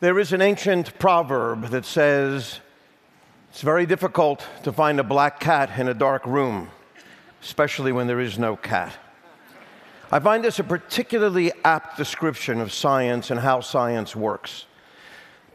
There is an ancient proverb that says, It's very difficult to find a black cat in a dark room, especially when there is no cat. I find this a particularly apt description of science and how science works.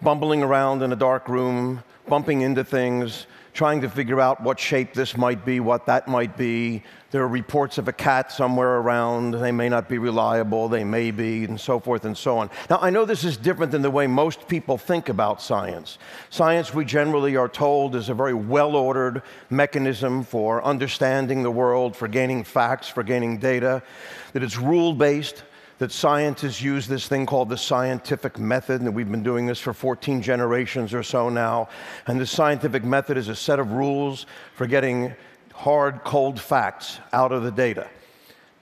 Bumbling around in a dark room, bumping into things, trying to figure out what shape this might be, what that might be. There are reports of a cat somewhere around. They may not be reliable, they may be, and so forth and so on. Now, I know this is different than the way most people think about science. Science, we generally are told, is a very well ordered mechanism for understanding the world, for gaining facts, for gaining data, that it's rule based that scientists use this thing called the scientific method, and we've been doing this for 14 generations or so now. And the scientific method is a set of rules for getting hard, cold facts out of the data.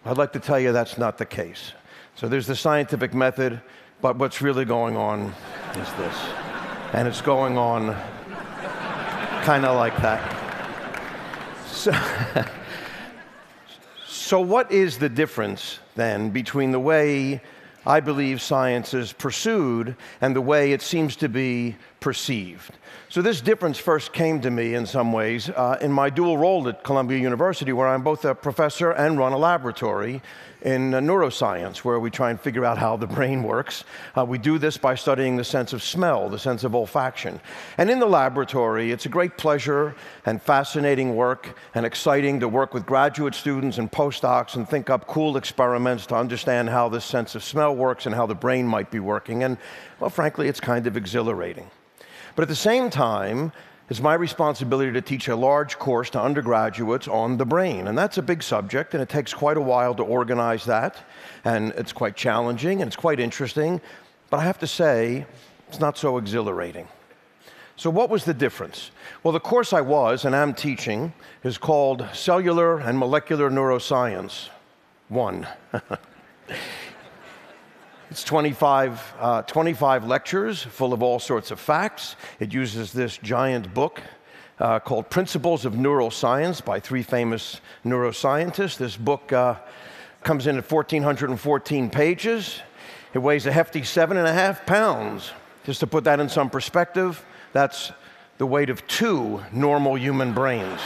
I'd like to tell you that's not the case. So there's the scientific method, but what's really going on is this. And it's going on kind of like that. So, so, what is the difference then between the way I believe science is pursued and the way it seems to be perceived. So, this difference first came to me in some ways uh, in my dual role at Columbia University, where I'm both a professor and run a laboratory in uh, neuroscience, where we try and figure out how the brain works. Uh, we do this by studying the sense of smell, the sense of olfaction. And in the laboratory, it's a great pleasure and fascinating work and exciting to work with graduate students and postdocs and think up cool experiments to understand how this sense of smell works and how the brain might be working. And, well, frankly, it's kind of exhilarating. But at the same time, it's my responsibility to teach a large course to undergraduates on the brain. And that's a big subject, and it takes quite a while to organize that. And it's quite challenging and it's quite interesting. But I have to say, it's not so exhilarating. So, what was the difference? Well, the course I was and am teaching is called Cellular and Molecular Neuroscience 1. It's 25, uh, 25 lectures full of all sorts of facts. It uses this giant book uh, called Principles of Neuroscience by three famous neuroscientists. This book uh, comes in at 1,414 pages. It weighs a hefty seven and a half pounds. Just to put that in some perspective, that's the weight of two normal human brains.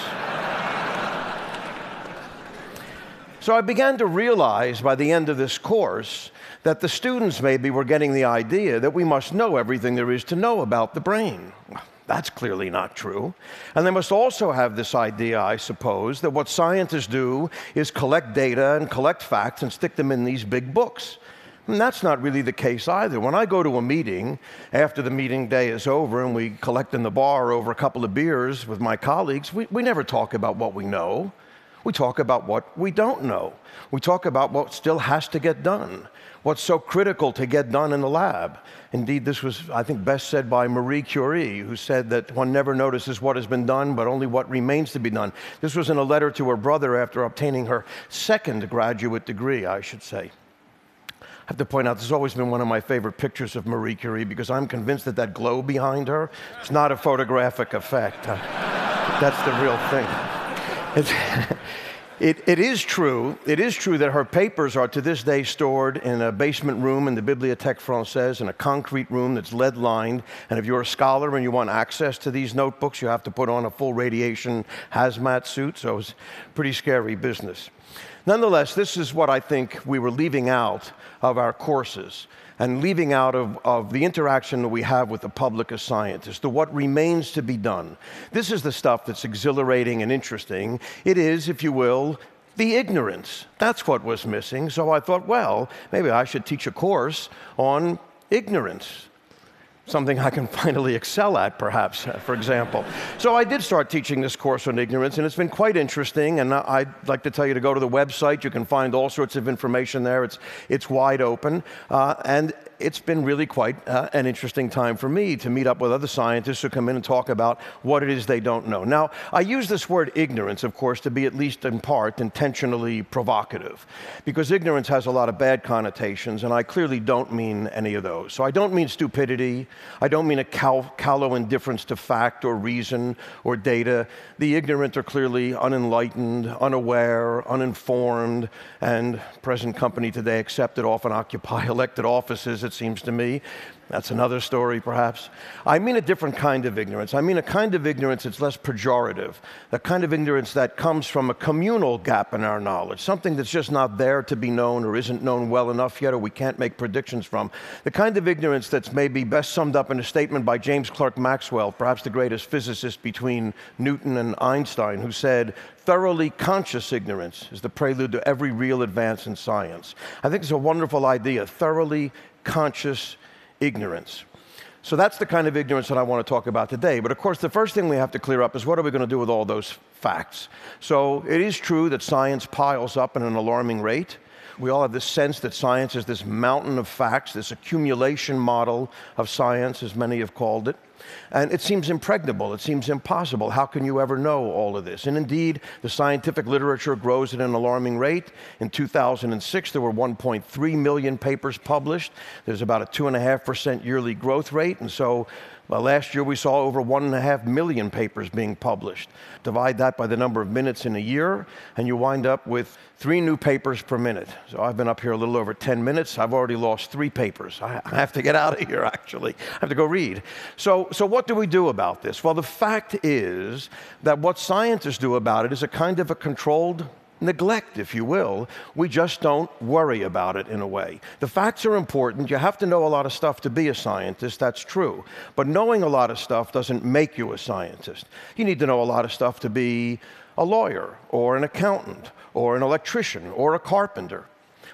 So I began to realize by the end of this course that the students maybe were getting the idea that we must know everything there is to know about the brain. That's clearly not true. And they must also have this idea, I suppose, that what scientists do is collect data and collect facts and stick them in these big books. And that's not really the case either. When I go to a meeting after the meeting day is over and we collect in the bar over a couple of beers with my colleagues, we, we never talk about what we know. We talk about what we don't know. We talk about what still has to get done what's so critical to get done in the lab. Indeed, this was, I think, best said by Marie Curie, who said that one never notices what has been done, but only what remains to be done. This was in a letter to her brother after obtaining her second graduate degree, I should say. I have to point out, this has always been one of my favorite pictures of Marie Curie because I'm convinced that that glow behind her is not a photographic effect. That's the real thing. It, it is true, it is true that her papers are to this day stored in a basement room in the Bibliothèque Française, in a concrete room that's lead lined. And if you're a scholar and you want access to these notebooks, you have to put on a full radiation hazmat suit, so it's pretty scary business. Nonetheless, this is what I think we were leaving out of our courses and leaving out of, of the interaction that we have with the public as scientists, the what remains to be done. This is the stuff that's exhilarating and interesting. It is, if you will, the ignorance. That's what was missing. So I thought, well, maybe I should teach a course on ignorance something I can finally excel at, perhaps, for example. So I did start teaching this course on ignorance, and it's been quite interesting. And I'd like to tell you to go to the website. You can find all sorts of information there. It's, it's wide open. Uh, and it's been really quite uh, an interesting time for me to meet up with other scientists who come in and talk about what it is they don't know. Now, I use this word ignorance, of course, to be at least in part intentionally provocative, because ignorance has a lot of bad connotations, and I clearly don't mean any of those. So I don't mean stupidity, I don't mean a cal- callow indifference to fact or reason or data. The ignorant are clearly unenlightened, unaware, uninformed, and present company today accepted often occupy elected offices it seems to me. That's another story, perhaps. I mean a different kind of ignorance. I mean a kind of ignorance that's less pejorative, the kind of ignorance that comes from a communal gap in our knowledge, something that's just not there to be known or isn't known well enough yet or we can't make predictions from. The kind of ignorance that's maybe best summed up in a statement by James Clerk Maxwell, perhaps the greatest physicist between Newton and Einstein, who said, thoroughly conscious ignorance is the prelude to every real advance in science. I think it's a wonderful idea, thoroughly conscious ignorance. So that's the kind of ignorance that I want to talk about today. But of course, the first thing we have to clear up is what are we going to do with all those facts? So it is true that science piles up at an alarming rate. We all have this sense that science is this mountain of facts, this accumulation model of science, as many have called it. And it seems impregnable, it seems impossible. How can you ever know all of this? And indeed, the scientific literature grows at an alarming rate. In 2006, there were 1.3 million papers published. There's about a 2.5% yearly growth rate. And so well, last year we saw over one and a half million papers being published. Divide that by the number of minutes in a year, and you wind up with three new papers per minute. So I've been up here a little over 10 minutes. I've already lost three papers. I have to get out of here, actually. I have to go read. So, so what do we do about this? Well, the fact is that what scientists do about it is a kind of a controlled neglect, if you will. We just don't worry about it in a way. The facts are important. You have to know a lot of stuff to be a scientist, that's true. But knowing a lot of stuff doesn't make you a scientist. You need to know a lot of stuff to be a lawyer, or an accountant, or an electrician, or a carpenter.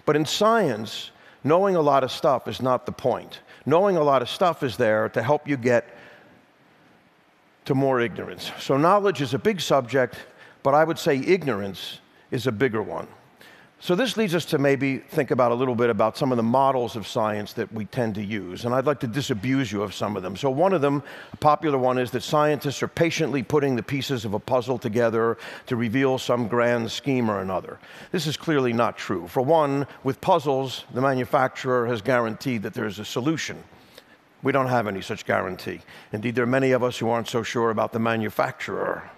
But in science, knowing a lot of stuff is not the point. Knowing a lot of stuff is there to help you get to more ignorance. So, knowledge is a big subject, but I would say ignorance is a bigger one. So, this leads us to maybe think about a little bit about some of the models of science that we tend to use. And I'd like to disabuse you of some of them. So, one of them, a popular one, is that scientists are patiently putting the pieces of a puzzle together to reveal some grand scheme or another. This is clearly not true. For one, with puzzles, the manufacturer has guaranteed that there's a solution. We don't have any such guarantee. Indeed, there are many of us who aren't so sure about the manufacturer.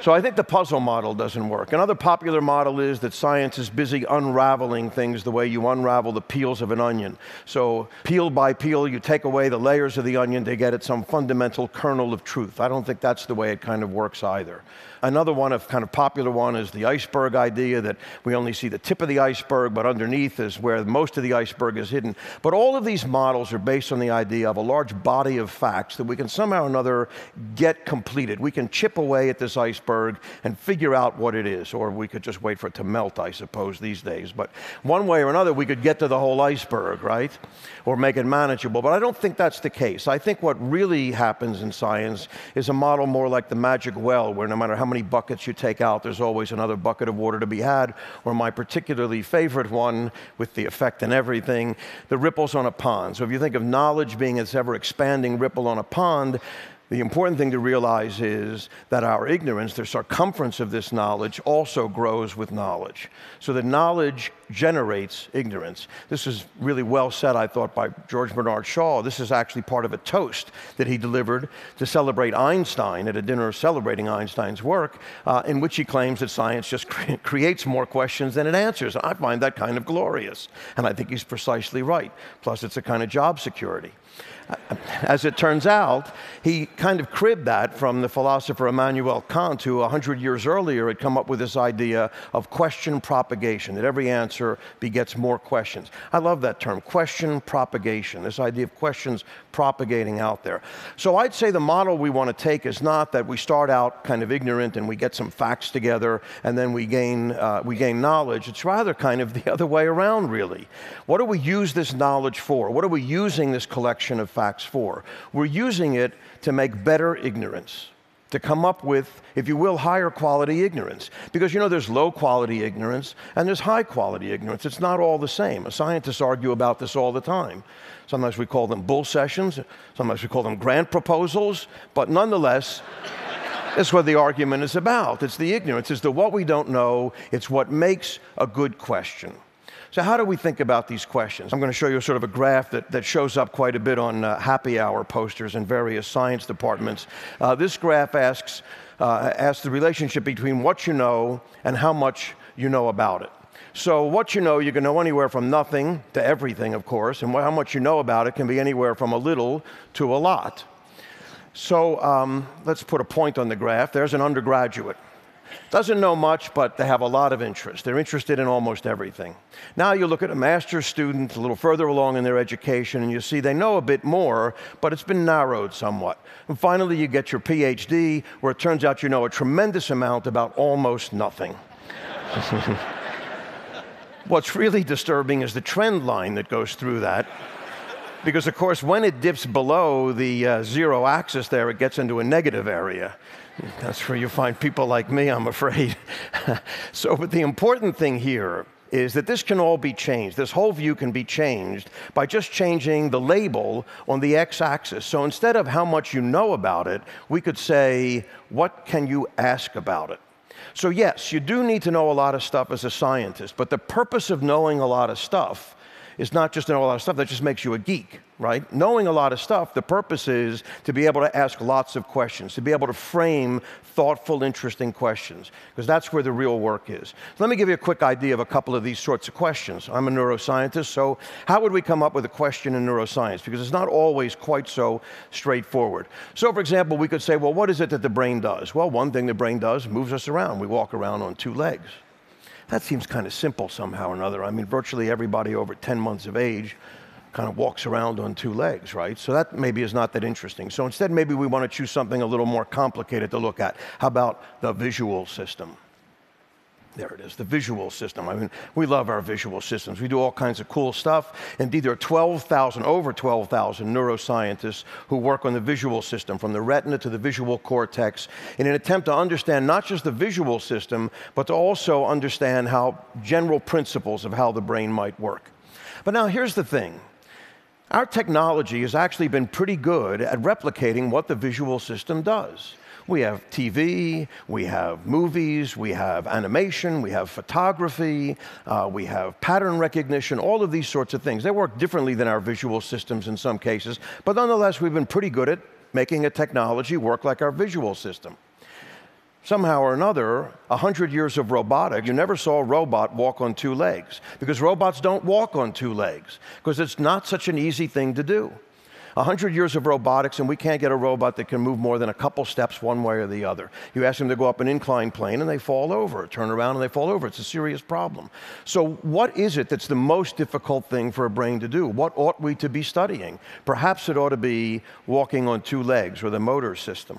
So I think the puzzle model doesn't work. Another popular model is that science is busy unraveling things the way you unravel the peels of an onion. So peel by peel, you take away the layers of the onion to get at some fundamental kernel of truth. I don't think that's the way it kind of works either. Another one, a kind of popular one, is the iceberg idea that we only see the tip of the iceberg, but underneath is where most of the iceberg is hidden. But all of these models are based on the idea of a large body of facts that we can somehow or another get completed. We can chip away at this iceberg and figure out what it is, or we could just wait for it to melt, I suppose, these days. But one way or another, we could get to the whole iceberg, right? Or make it manageable. But I don't think that's the case. I think what really happens in science is a model more like the magic well, where no matter how many buckets you take out, there's always another bucket of water to be had. Or my particularly favorite one, with the effect and everything, the ripples on a pond. So if you think of knowledge being this ever expanding ripple on a pond, the important thing to realize is that our ignorance, the circumference of this knowledge, also grows with knowledge. So the knowledge generates ignorance. This is really well said, I thought, by George Bernard Shaw. This is actually part of a toast that he delivered to celebrate Einstein at a dinner celebrating Einstein's work, uh, in which he claims that science just cre- creates more questions than it answers. I find that kind of glorious. And I think he's precisely right. Plus, it's a kind of job security. As it turns out, he kind of cribbed that from the philosopher Immanuel Kant, who 100 years earlier had come up with this idea of question propagation, that every answer begets more questions. I love that term, question propagation, this idea of questions propagating out there. So I'd say the model we want to take is not that we start out kind of ignorant and we get some facts together and then we gain, uh, we gain knowledge. It's rather kind of the other way around, really. What do we use this knowledge for? What are we using this collection of facts for. We're using it to make better ignorance, to come up with, if you will, higher quality ignorance. Because you know, there's low quality ignorance and there's high quality ignorance. It's not all the same. Scientists argue about this all the time. Sometimes we call them bull sessions, sometimes we call them grant proposals, but nonetheless, that's what the argument is about. It's the ignorance, it's the what we don't know, it's what makes a good question. So, how do we think about these questions? I'm going to show you sort of a graph that, that shows up quite a bit on uh, happy hour posters in various science departments. Uh, this graph asks, uh, asks the relationship between what you know and how much you know about it. So, what you know, you can know anywhere from nothing to everything, of course, and how much you know about it can be anywhere from a little to a lot. So, um, let's put a point on the graph. There's an undergraduate. Doesn't know much, but they have a lot of interest. They're interested in almost everything. Now you look at a master's student a little further along in their education, and you see they know a bit more, but it's been narrowed somewhat. And finally, you get your PhD, where it turns out you know a tremendous amount about almost nothing. What's really disturbing is the trend line that goes through that. Because, of course, when it dips below the uh, zero axis there, it gets into a negative area. That's where you find people like me, I'm afraid. so, but the important thing here is that this can all be changed. This whole view can be changed by just changing the label on the x axis. So instead of how much you know about it, we could say, what can you ask about it? So, yes, you do need to know a lot of stuff as a scientist, but the purpose of knowing a lot of stuff is not just know a lot of stuff, that just makes you a geek right? Knowing a lot of stuff, the purpose is to be able to ask lots of questions, to be able to frame thoughtful, interesting questions, because that's where the real work is. Let me give you a quick idea of a couple of these sorts of questions. I'm a neuroscientist, so how would we come up with a question in neuroscience? Because it's not always quite so straightforward. So, for example, we could say, well, what is it that the brain does? Well, one thing the brain does moves us around. We walk around on two legs. That seems kind of simple somehow or another. I mean, virtually everybody over 10 months of age kind of walks around on two legs, right? So that maybe is not that interesting. So instead, maybe we want to choose something a little more complicated to look at. How about the visual system? There it is, the visual system. I mean, we love our visual systems. We do all kinds of cool stuff. Indeed, there are 12,000, over 12,000 neuroscientists who work on the visual system, from the retina to the visual cortex, in an attempt to understand not just the visual system, but to also understand how general principles of how the brain might work. But now here's the thing our technology has actually been pretty good at replicating what the visual system does. We have TV, we have movies, we have animation, we have photography, uh, we have pattern recognition, all of these sorts of things. They work differently than our visual systems in some cases, but nonetheless, we've been pretty good at making a technology work like our visual system somehow or another, 100 years of robotics, you never saw a robot walk on two legs because robots don't walk on two legs because it's not such an easy thing to do. 100 years of robotics, and we can't get a robot that can move more than a couple steps one way or the other. You ask them to go up an inclined plane and they fall over, turn around and they fall over. It's a serious problem. So, what is it that's the most difficult thing for a brain to do? What ought we to be studying? Perhaps it ought to be walking on two legs or the motor system.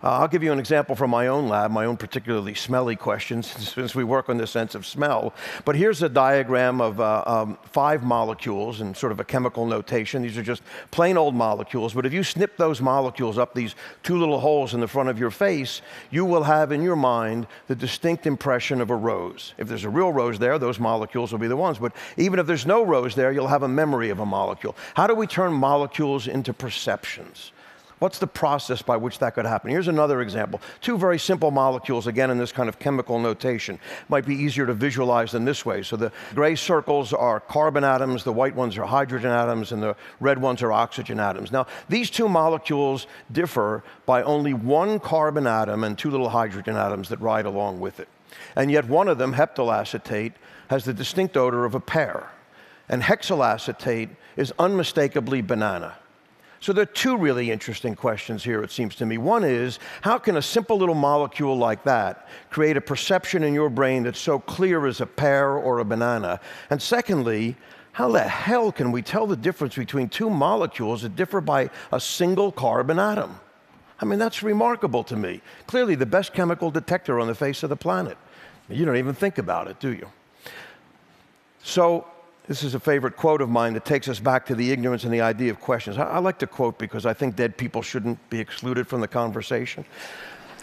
Uh, I'll give you an example from my own lab, my own particularly smelly questions, since we work on the sense of smell. But here's a diagram of uh, um, five molecules in sort of a chemical notation. These are just plain old molecules, but if you snip those molecules up these two little holes in the front of your face, you will have in your mind the distinct impression of a rose. If there's a real rose there, those molecules will be the ones. But even if there's no rose there, you'll have a memory of a molecule. How do we turn molecules into perceptions? What's the process by which that could happen? Here's another example. Two very simple molecules, again, in this kind of chemical notation. Might be easier to visualize than this way. So the gray circles are carbon atoms, the white ones are hydrogen atoms, and the red ones are oxygen atoms. Now, these two molecules differ by only one carbon atom and two little hydrogen atoms that ride along with it. And yet, one of them, heptyl acetate, has the distinct odor of a pear. And hexyl acetate is unmistakably banana. So there are two really interesting questions here, it seems to me. One is, how can a simple little molecule like that create a perception in your brain that's so clear as a pear or a banana? And secondly, how the hell can we tell the difference between two molecules that differ by a single carbon atom? I mean, that's remarkable to me. Clearly, the best chemical detector on the face of the planet. You don't even think about it, do you? So, this is a favorite quote of mine that takes us back to the ignorance and the idea of questions. I, I like to quote because I think dead people shouldn't be excluded from the conversation.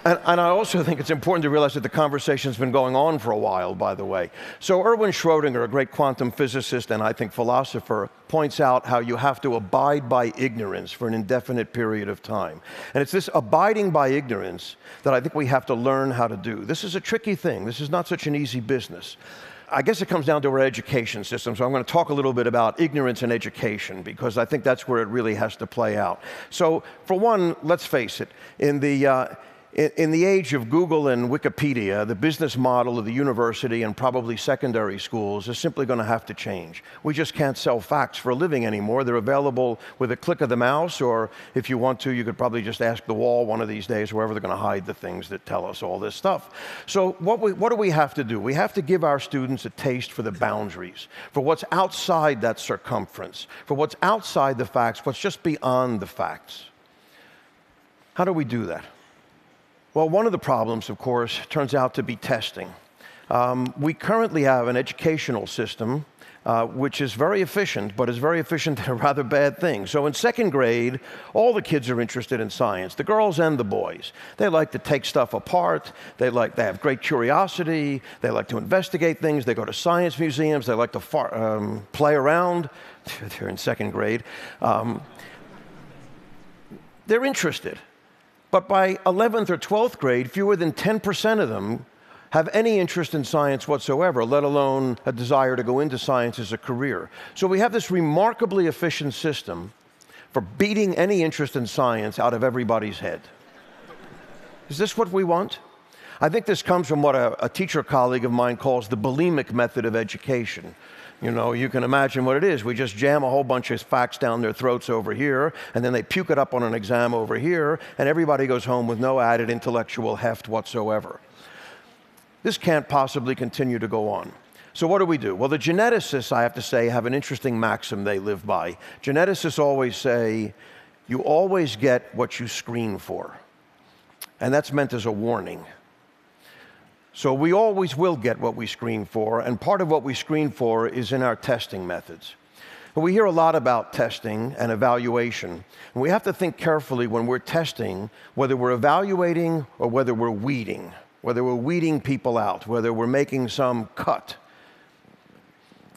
And, and, I also think it's important to realize that the conversation's been going on for a while, by the way. So, Erwin Schrödinger, a great quantum physicist and I think philosopher, points out how you have to abide by ignorance for an indefinite period of time. And it's this abiding by ignorance that I think we have to learn how to do. This is a tricky thing, this is not such an easy business. I guess it comes down to our education system. So I'm going to talk a little bit about ignorance and education because I think that's where it really has to play out. So, for one, let's face it, in the, uh, in, in the age of Google and Wikipedia, the business model of the university and probably secondary schools is simply going to have to change. We just can't sell facts for a living anymore. They're available with a click of the mouse, or if you want to, you could probably just ask the wall one of these days, wherever they're going to hide the things that tell us all this stuff. So, what, we, what do we have to do? We have to give our students a taste for the boundaries, for what's outside that circumference, for what's outside the facts, what's just beyond the facts. How do we do that? Well, one of the problems, of course, turns out to be testing. Um, we currently have an educational system uh, which is very efficient, but is very efficient at a rather bad thing. So in second grade, all the kids are interested in science, the girls and the boys. They like to take stuff apart. They like they have great curiosity. They like to investigate things. They go to science museums. They like to far, um, play around. They're in second grade. Um, they're interested. But by 11th or 12th grade, fewer than 10% of them have any interest in science whatsoever, let alone a desire to go into science as a career. So we have this remarkably efficient system for beating any interest in science out of everybody's head. Is this what we want? I think this comes from what a, a teacher colleague of mine calls the bulimic method of education. You know, you can imagine what it is. We just jam a whole bunch of facts down their throats over here, and then they puke it up on an exam over here, and everybody goes home with no added intellectual heft whatsoever. This can't possibly continue to go on. So, what do we do? Well, the geneticists, I have to say, have an interesting maxim they live by. Geneticists always say, you always get what you screen for. And that's meant as a warning. So we always will get what we screen for, and part of what we screen for is in our testing methods. But we hear a lot about testing and evaluation, and we have to think carefully when we're testing whether we're evaluating or whether we're weeding, whether we're weeding people out, whether we're making some cut.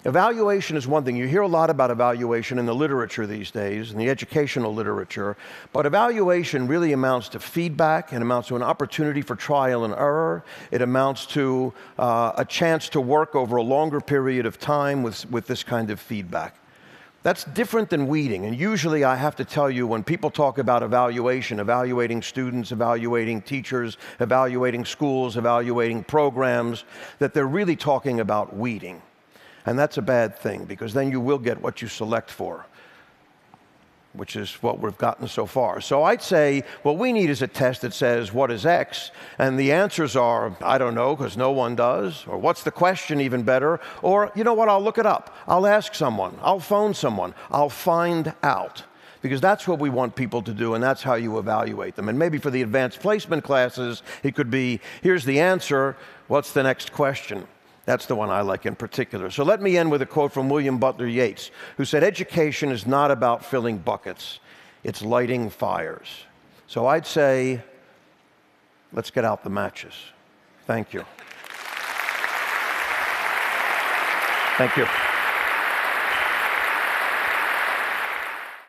Evaluation is one thing. You hear a lot about evaluation in the literature these days, in the educational literature, but evaluation really amounts to feedback, it amounts to an opportunity for trial and error, it amounts to uh, a chance to work over a longer period of time with, with this kind of feedback. That's different than weeding. And usually, I have to tell you, when people talk about evaluation, evaluating students, evaluating teachers, evaluating schools, evaluating programs, that they're really talking about weeding. And that's a bad thing because then you will get what you select for, which is what we've gotten so far. So I'd say what we need is a test that says, What is X? And the answers are, I don't know, because no one does. Or what's the question, even better? Or, you know what, I'll look it up. I'll ask someone. I'll phone someone. I'll find out because that's what we want people to do, and that's how you evaluate them. And maybe for the advanced placement classes, it could be here's the answer, what's the next question? That's the one I like in particular. So let me end with a quote from William Butler Yeats, who said, Education is not about filling buckets, it's lighting fires. So I'd say, let's get out the matches. Thank you. Thank you.